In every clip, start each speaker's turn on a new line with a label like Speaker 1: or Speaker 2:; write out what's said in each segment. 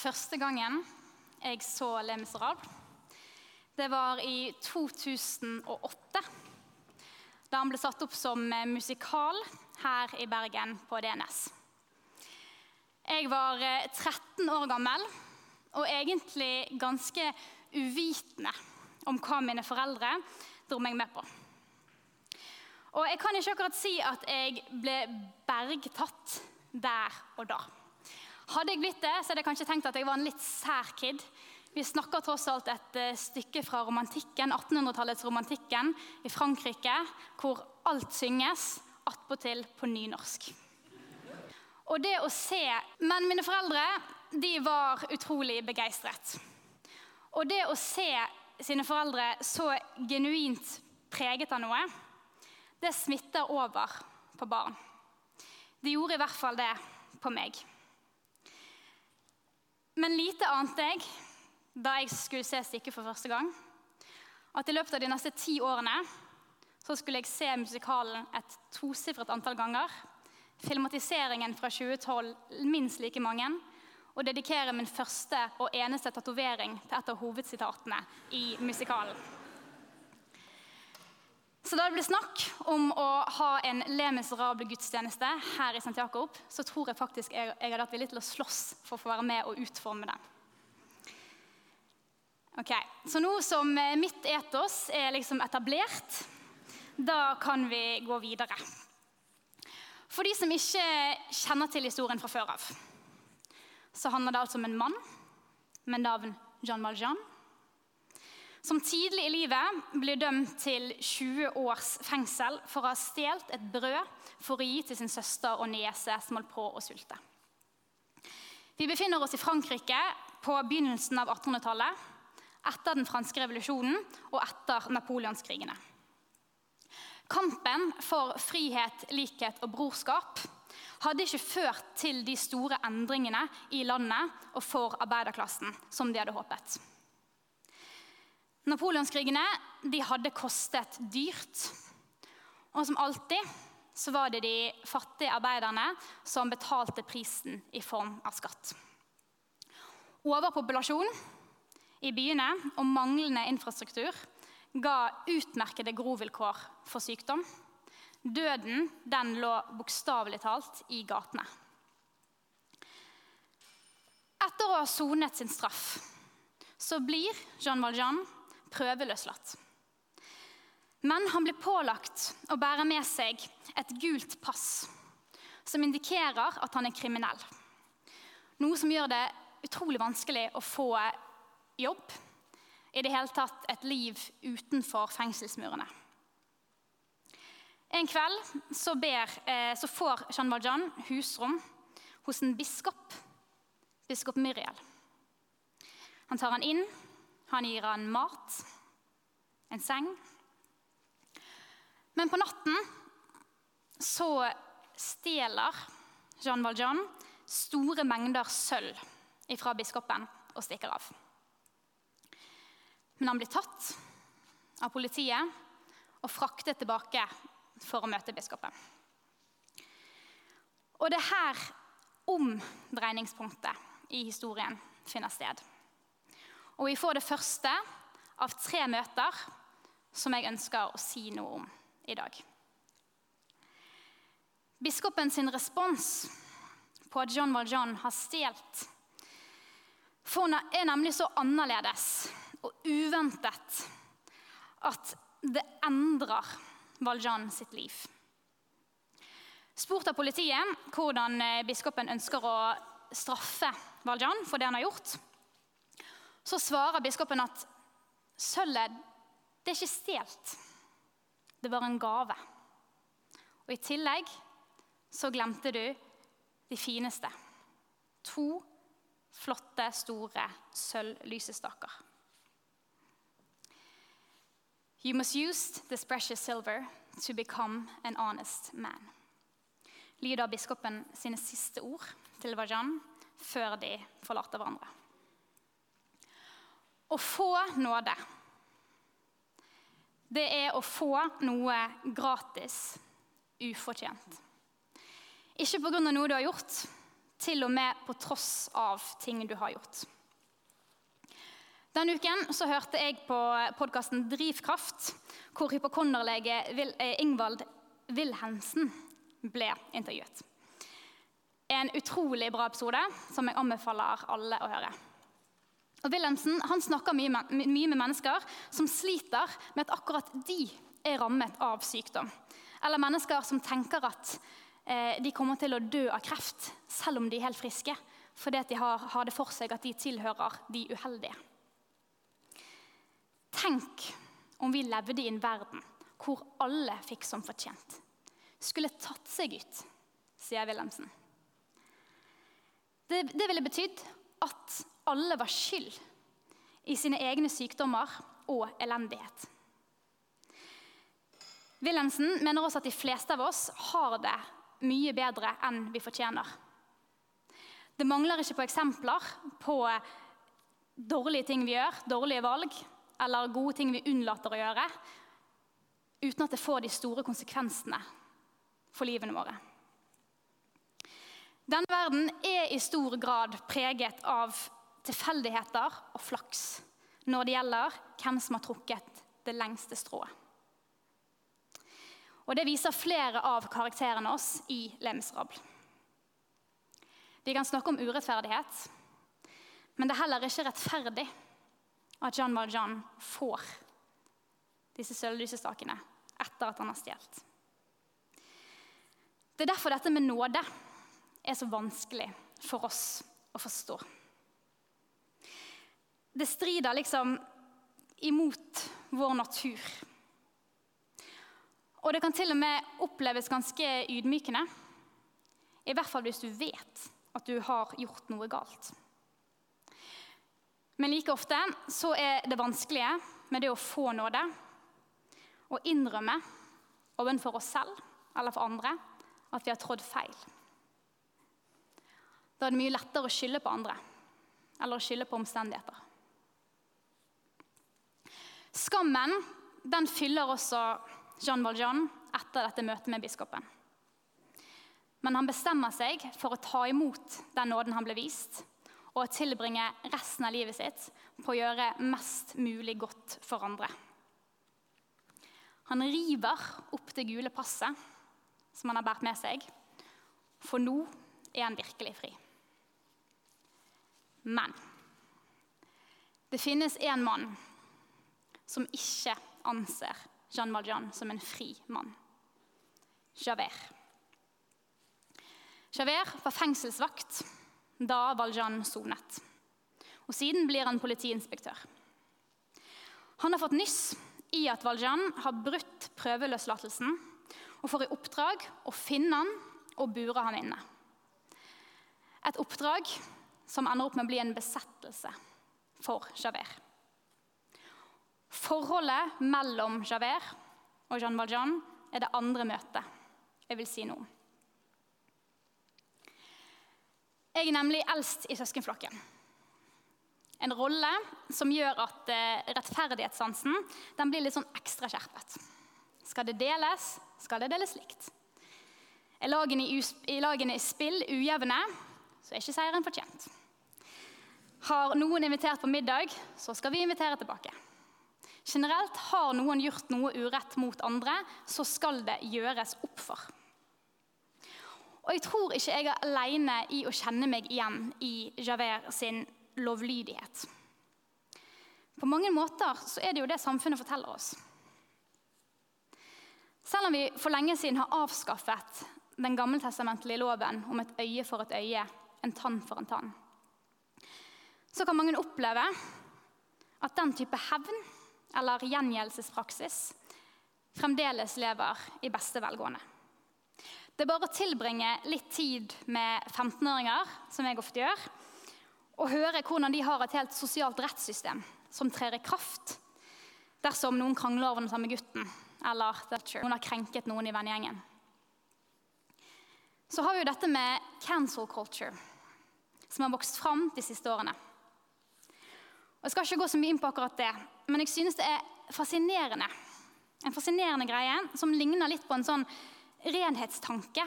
Speaker 1: Første gangen jeg så Le Miserable, det var i 2008. Da han ble satt opp som musikal her i Bergen på DNS. Jeg var 13 år gammel og egentlig ganske uvitende om hva mine foreldre dro meg med på. Og jeg kan ikke akkurat si at jeg ble bergtatt der og da. Hadde jeg blitt det, så hadde jeg kanskje tenkt at jeg var en litt sær kid. Vi snakker tross alt et eh, stykke fra romantikken, 1800-tallets romantikken i Frankrike, hvor alt synges, attpåtil på nynorsk. Og det å se Men mine foreldre de var utrolig begeistret. Og det å se sine foreldre så genuint preget av noe, det smitter over på barn. Det gjorde i hvert fall det på meg. Men lite ante jeg da jeg skulle se stykket for første gang, at i løpet av de neste ti årene så skulle jeg se musikalen et tosifret antall ganger. Filmatiseringen fra 2012 minst like mange. Og dedikere min første og eneste tatovering til et av hovedsitatene i musikalen. Så da det ble snakk om å ha en Le Miserable-gudstjeneste her i St. Jakob, så tror jeg faktisk jeg, jeg hadde vært villig til å slåss for å få være med og utforme den. Ok, Så nå som mitt etos er liksom etablert, da kan vi gå videre. For de som ikke kjenner til historien fra før av, så handler det altså om en mann med navn Jean Valjean som tidlig i livet blir dømt til 20 års fengsel for å ha stjålet et brød for å gi til sin søster og niese som holdt på å sulte. Vi befinner oss i Frankrike på begynnelsen av 1800-tallet, etter den franske revolusjonen og etter napoleonskrigene. Kampen for frihet, likhet og brorskap hadde ikke ført til de store endringene i landet og for arbeiderklassen som de hadde håpet. Napoleonskrigene de hadde kostet dyrt. Og som alltid så var det de fattige arbeiderne som betalte prisen i form av skatt. Overpopulasjon i byene og manglende infrastruktur ga utmerkede grovilkår for sykdom. Døden den lå bokstavelig talt i gatene. Etter å ha sonet sin straff så blir Jean Valjean prøveløslatt. Men han blir pålagt å bære med seg et gult pass som indikerer at han er kriminell. Noe som gjør det utrolig vanskelig å få jobb, i det hele tatt et liv utenfor fengselsmurene. En kveld så, ber, eh, så får Jean Valjean husrom hos en biskop, biskop Myriel. Han tar han inn han gir han mat, en seng. Men på natten så stjeler Jean Valjean store mengder sølv fra biskopen og stikker av. Men han blir tatt av politiet og fraktet tilbake for å møte biskopen. Og det er her omdreiningspunktet i historien finner sted. Og vi får det første av tre møter som jeg ønsker å si noe om i dag. Biskopen sin respons på at John Valjean har stjålet, er nemlig så annerledes og uventet at det endrer Valjean sitt liv. Spurt av politiet hvordan biskopen ønsker å straffe Valjean for det han har gjort, så svarer biskopen at sølvet det er ikke stjålet. Det var en gave. Og I tillegg så glemte du de fineste. To flotte, store sølvlysestaker. You must use this precious silver to become an honest man. Lyder biskopen sine siste ord til Vajan før de forlater hverandre. Å få nåde, det er å få noe gratis, ufortjent. Ikke pga. noe du har gjort, til og med på tross av ting du har gjort. Denne uken så hørte jeg på podkasten Drivkraft, hvor hypokonderlege eh, Ingvald Wilhelmsen ble intervjuet. En utrolig bra episode som jeg anbefaler alle å høre. Og Wilhelmsen han snakker mye mye med mennesker som sliter med at akkurat de er rammet av sykdom. Eller mennesker som tenker at eh, de kommer til å dø av kreft selv om de er helt friske, fordi de har, har det for seg at de tilhører de uheldige. Tenk om vi levde i en verden hvor alle fikk som fortjent. Skulle tatt seg ut, sier Wilhelmsen. Det, det ville betydd at alle var skyld i sine egne sykdommer og elendighet. Wilhelmsen mener også at de fleste av oss har det mye bedre enn vi fortjener. Det mangler ikke på eksempler på dårlige ting vi gjør, dårlige valg, eller gode ting vi unnlater å gjøre, uten at det får de store konsekvensene for livene våre. Denne verden er i stor grad preget av tilfeldigheter og flaks når det gjelder hvem som har trukket det lengste strået. Og Det viser flere av karakterene oss i Le Vi kan snakke om urettferdighet, men det er heller ikke rettferdig at Jean Valjean får disse sølvlysestakene etter at han har stjålet. Det er derfor dette med nåde er så vanskelig for oss å forstå. Det strider liksom imot vår natur. Og det kan til og med oppleves ganske ydmykende. I hvert fall hvis du vet at du har gjort noe galt. Men like ofte så er det vanskelige med det å få nåde, å innrømme overfor oss selv eller for andre at vi har trådd feil. Da er det mye lettere å skylde på andre eller å skylde på omstendigheter. Skammen den fyller også Jean Valjean etter dette møtet med biskopen. Men han bestemmer seg for å ta imot den nåden han ble vist, og å tilbringe resten av livet sitt på å gjøre mest mulig godt for andre. Han river opp det gule passet som han har båret med seg, for nå er han virkelig fri. Men det finnes en mann som ikke anser Jean Valjean som en fri mann. Javert. Javert var fengselsvakt da Valjean sonet. Og Siden blir han politiinspektør. Han har fått nyss i at Valjean har brutt prøveløslatelsen og får i oppdrag å finne han og bure han inne. Et oppdrag som ender opp med å bli en besettelse for Javert. Forholdet mellom Javert og Jean Valjean er det andre møtet jeg vil si noe om. Jeg er nemlig eldst i søskenflokken. En rolle som gjør at eh, rettferdighetssansen blir litt sånn ekstra skjerpet. Skal det deles, skal det deles likt. Er lagene i, i lagene i spill ujevne, så er ikke seieren fortjent. Har noen invitert på middag, så skal vi invitere tilbake. Generelt har noen gjort noe urett mot andre, så skal det gjøres opp for. Og jeg tror ikke jeg er alene i å kjenne meg igjen i Javert sin lovlydighet. På mange måter så er det jo det samfunnet forteller oss. Selv om vi for lenge siden har avskaffet den gammeltestamentlige loven om et øye for et øye, en tann for en tann, så kan mange oppleve at den type hevn eller gjengjeldelsespraksis fremdeles lever i beste velgående. Det er bare å tilbringe litt tid med 15-åringer, som jeg ofte gjør, og høre hvordan de har et helt sosialt rettssystem som trer i kraft dersom noen krangler over den samme gutten, eller noen har krenket noen i vennegjengen. Så har vi jo dette med cancel culture, som har vokst fram de siste årene. Og Jeg skal ikke gå så mye inn på akkurat det, men jeg synes det er fascinerende. En fascinerende greie som ligner litt på en sånn renhetstanke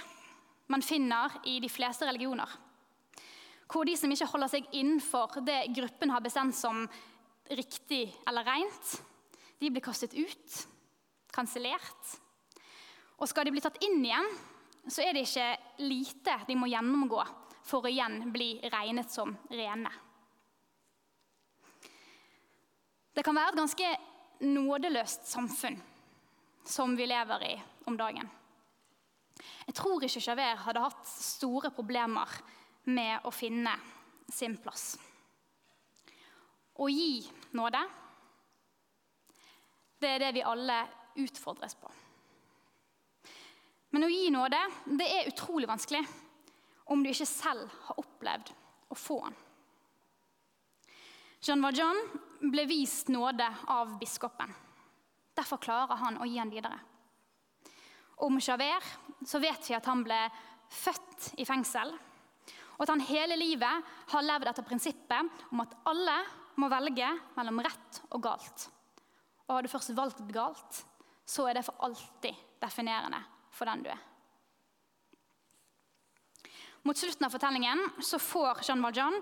Speaker 1: man finner i de fleste religioner. hvor de som ikke holder seg innenfor det gruppen har bestemt som riktig eller rent, de blir kastet ut, kansellert. Og skal de bli tatt inn igjen, så er det ikke lite de må gjennomgå for å igjen bli regnet som rene. Det kan være et ganske nådeløst samfunn som vi lever i om dagen. Jeg tror ikke Javert hadde hatt store problemer med å finne sin plass. Å gi nåde, det er det vi alle utfordres på. Men å gi nåde det er utrolig vanskelig om du ikke selv har opplevd å få den. Jean Valjean ble vist nåde av biskopen. Derfor klarer han å gi han videre. Om Javert så vet vi at han ble født i fengsel, og at han hele livet har levd etter prinsippet om at alle må velge mellom rett og galt. Og har du først valgt galt, så er det for alltid definerende for den du er. Mot slutten av fortellingen så får Jean Valjean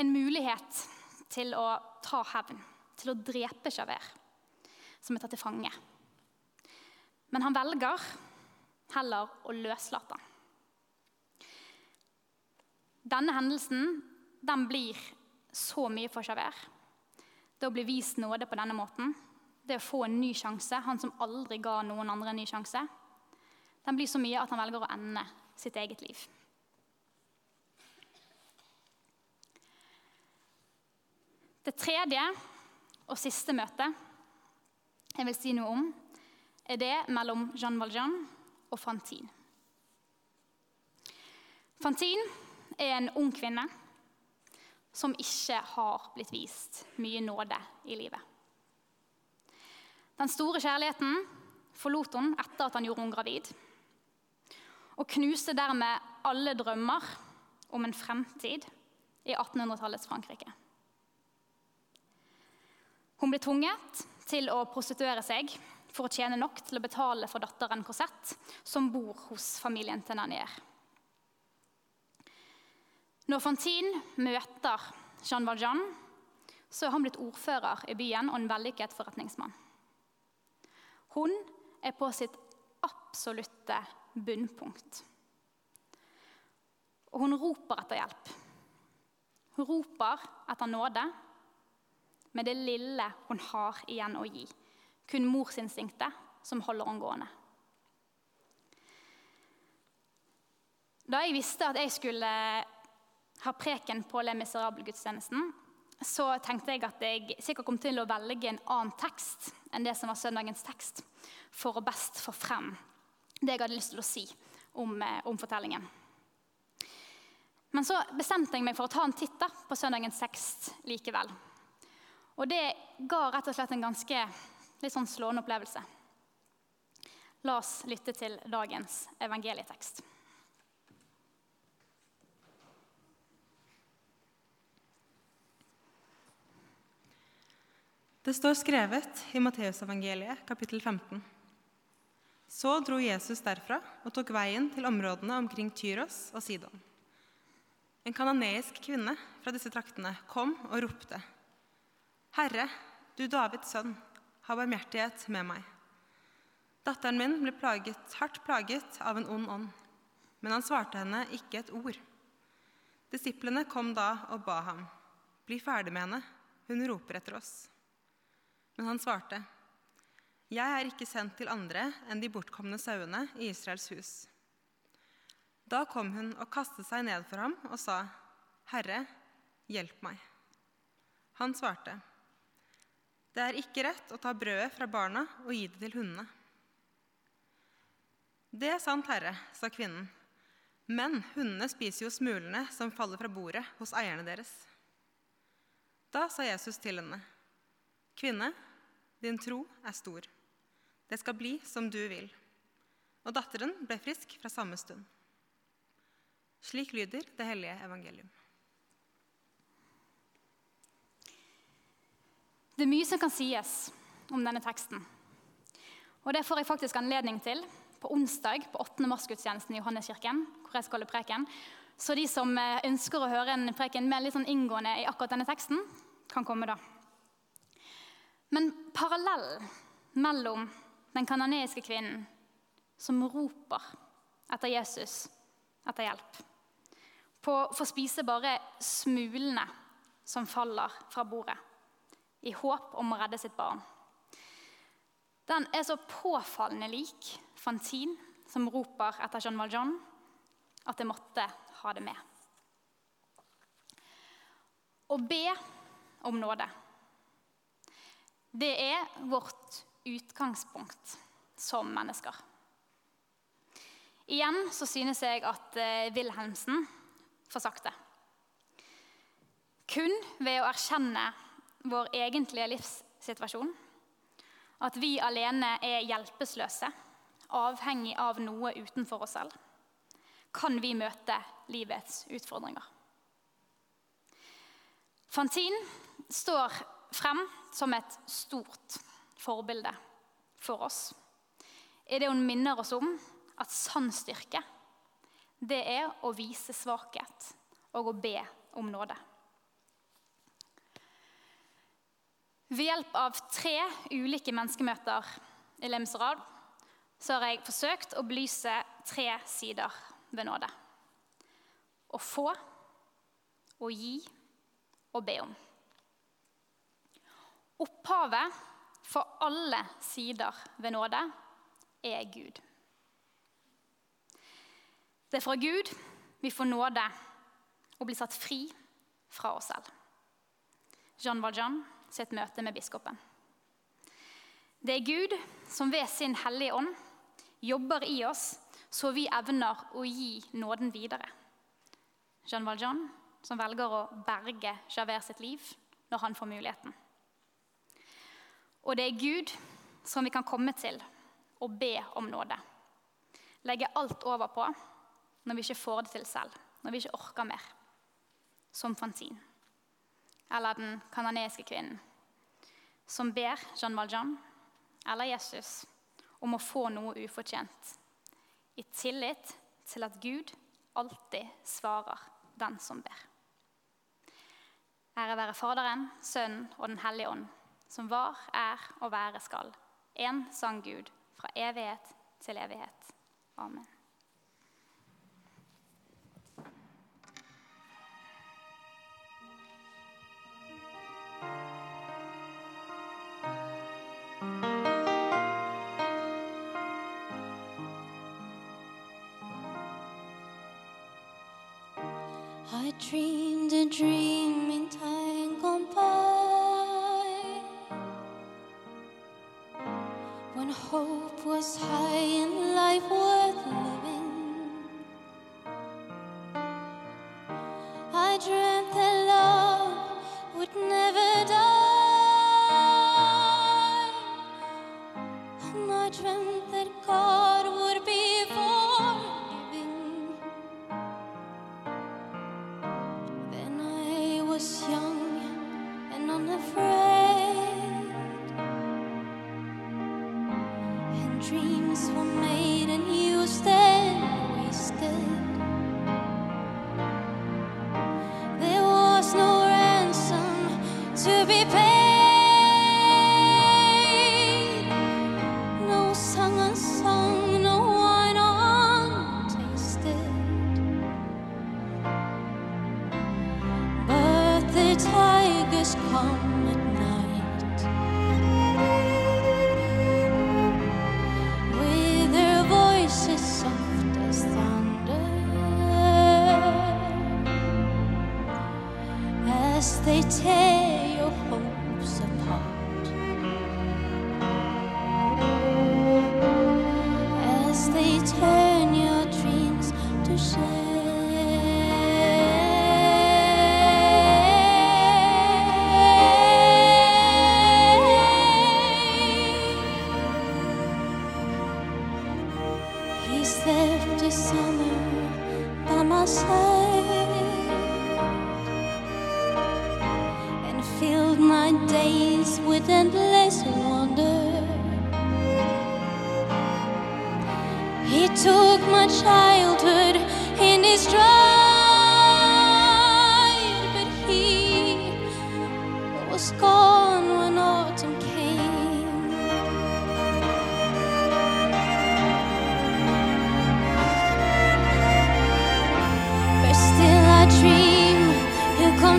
Speaker 1: en mulighet til å ta hevn, til å drepe Javert, som er tatt til fange. Men han velger heller å løslate han. Denne hendelsen den blir så mye for Javert. Det å bli vist nåde på denne måten, det å få en ny sjanse, han som aldri ga noen andre en ny sjanse, den blir så mye at han velger å ende sitt eget liv. Det tredje og siste møtet jeg vil si noe om, er det mellom Jean Valjean og Fantine. Fantine er en ung kvinne som ikke har blitt vist mye nåde i livet. Den store kjærligheten forlot hun etter at han gjorde henne gravid, og knuste dermed alle drømmer om en fremtid i 1800-tallets Frankrike. Hun ble tvunget til å prostituere seg for å tjene nok til å betale for datteren Cosette, som bor hos familien til Nanier. Når Fantine møter Jean Valjean, så er han blitt ordfører i byen og en vellykket forretningsmann. Hun er på sitt absolutte bunnpunkt. Og hun roper etter hjelp. Hun roper etter nåde med det lille hun har igjen å gi kun morsinstinktet som holder henne gående. Da jeg visste at jeg skulle ha preken på Le Miserable-gudstjenesten, så tenkte jeg at jeg sikkert kom til å velge en annen tekst enn det som var søndagens tekst, for å best få frem det jeg hadde lyst til å si om, eh, om fortellingen. Men så bestemte jeg meg for å ta en titt på søndagens tekst likevel. Og det ga rett og slett en ganske Litt sånn slående opplevelse. La oss lytte til dagens evangelietekst.
Speaker 2: Det står skrevet i Matteusevangeliet kapittel 15. Så dro Jesus derfra og tok veien til områdene omkring Tyros og Sidon. En kanoneisk kvinne fra disse traktene kom og ropte. Herre, du Davids sønn, ha barmhjertighet med meg. Datteren min ble plaget, hardt plaget av en ond ånd, men han svarte henne ikke et ord. Disiplene kom da og ba ham, bli ferdig med henne, hun roper etter oss. Men han svarte, jeg er ikke sendt til andre enn de bortkomne sauene i Israels hus. Da kom hun og kastet seg ned for ham og sa, Herre, hjelp meg. Han svarte, det er ikke rett å ta brødet fra barna og gi det til hundene. Det er sant, herre, sa kvinnen. Men hundene spiser jo smulene som faller fra bordet hos eierne deres. Da sa Jesus til henne, Kvinne, din tro er stor. Det skal bli som du vil. Og datteren ble frisk fra samme stund. Slik lyder det hellige evangelium.
Speaker 1: Det er mye som kan sies om denne teksten. Og det får jeg faktisk anledning til på onsdag på 8. mars-gudstjenesten i Johanneskirken, hvor jeg skal holde preken, Så de som eh, ønsker å høre en preken mer litt sånn inngående i akkurat denne teksten, kan komme da. Men parallellen mellom den kanoneiske kvinnen som roper etter Jesus, etter hjelp, på å få spise bare smulene som faller fra bordet, i håp om å redde sitt barn. Den er så påfallende lik Fantin, som roper etter Jean Valjean, at jeg måtte ha det med. Å be om nåde, det er vårt utgangspunkt som mennesker. Igjen så synes jeg at eh, Wilhelmsen får sagt det. Kun ved å erkjenne vår egentlige livssituasjon, at vi alene er hjelpeløse, avhengig av noe utenfor oss selv, kan vi møte livets utfordringer. Fantin står frem som et stort forbilde for oss i det hun minner oss om at sann styrke, det er å vise svakhet og å be om nåde. Ved hjelp av tre ulike menneskemøter i Lemserad så har jeg forsøkt å belyse tre sider ved nåde. Å få, å gi og be om. Opphavet for alle sider ved nåde er Gud. Det er fra Gud vi får nåde og blir satt fri fra oss selv. Jean Valjean sitt møte med biskopen. Det er Gud som ved sin hellige ånd jobber i oss så vi evner å gi nåden videre. Jean Valjean som velger å berge Javert sitt liv når han får muligheten. Og det er Gud som vi kan komme til og be om nåde. Legge alt over på når vi ikke får det til selv, når vi ikke orker mer. Som Fantin. Eller den kanadiske kvinnen som ber Jean Valjean eller Jesus om å få noe ufortjent, i tillit til at Gud alltid svarer den som ber. Ære være Faderen, Sønnen og Den hellige ånd, som var, er og være skal. En sann Gud, fra evighet til evighet. Amen.
Speaker 3: Dreamed a dream in time gone by when hope was high and life worth living.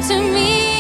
Speaker 3: To me.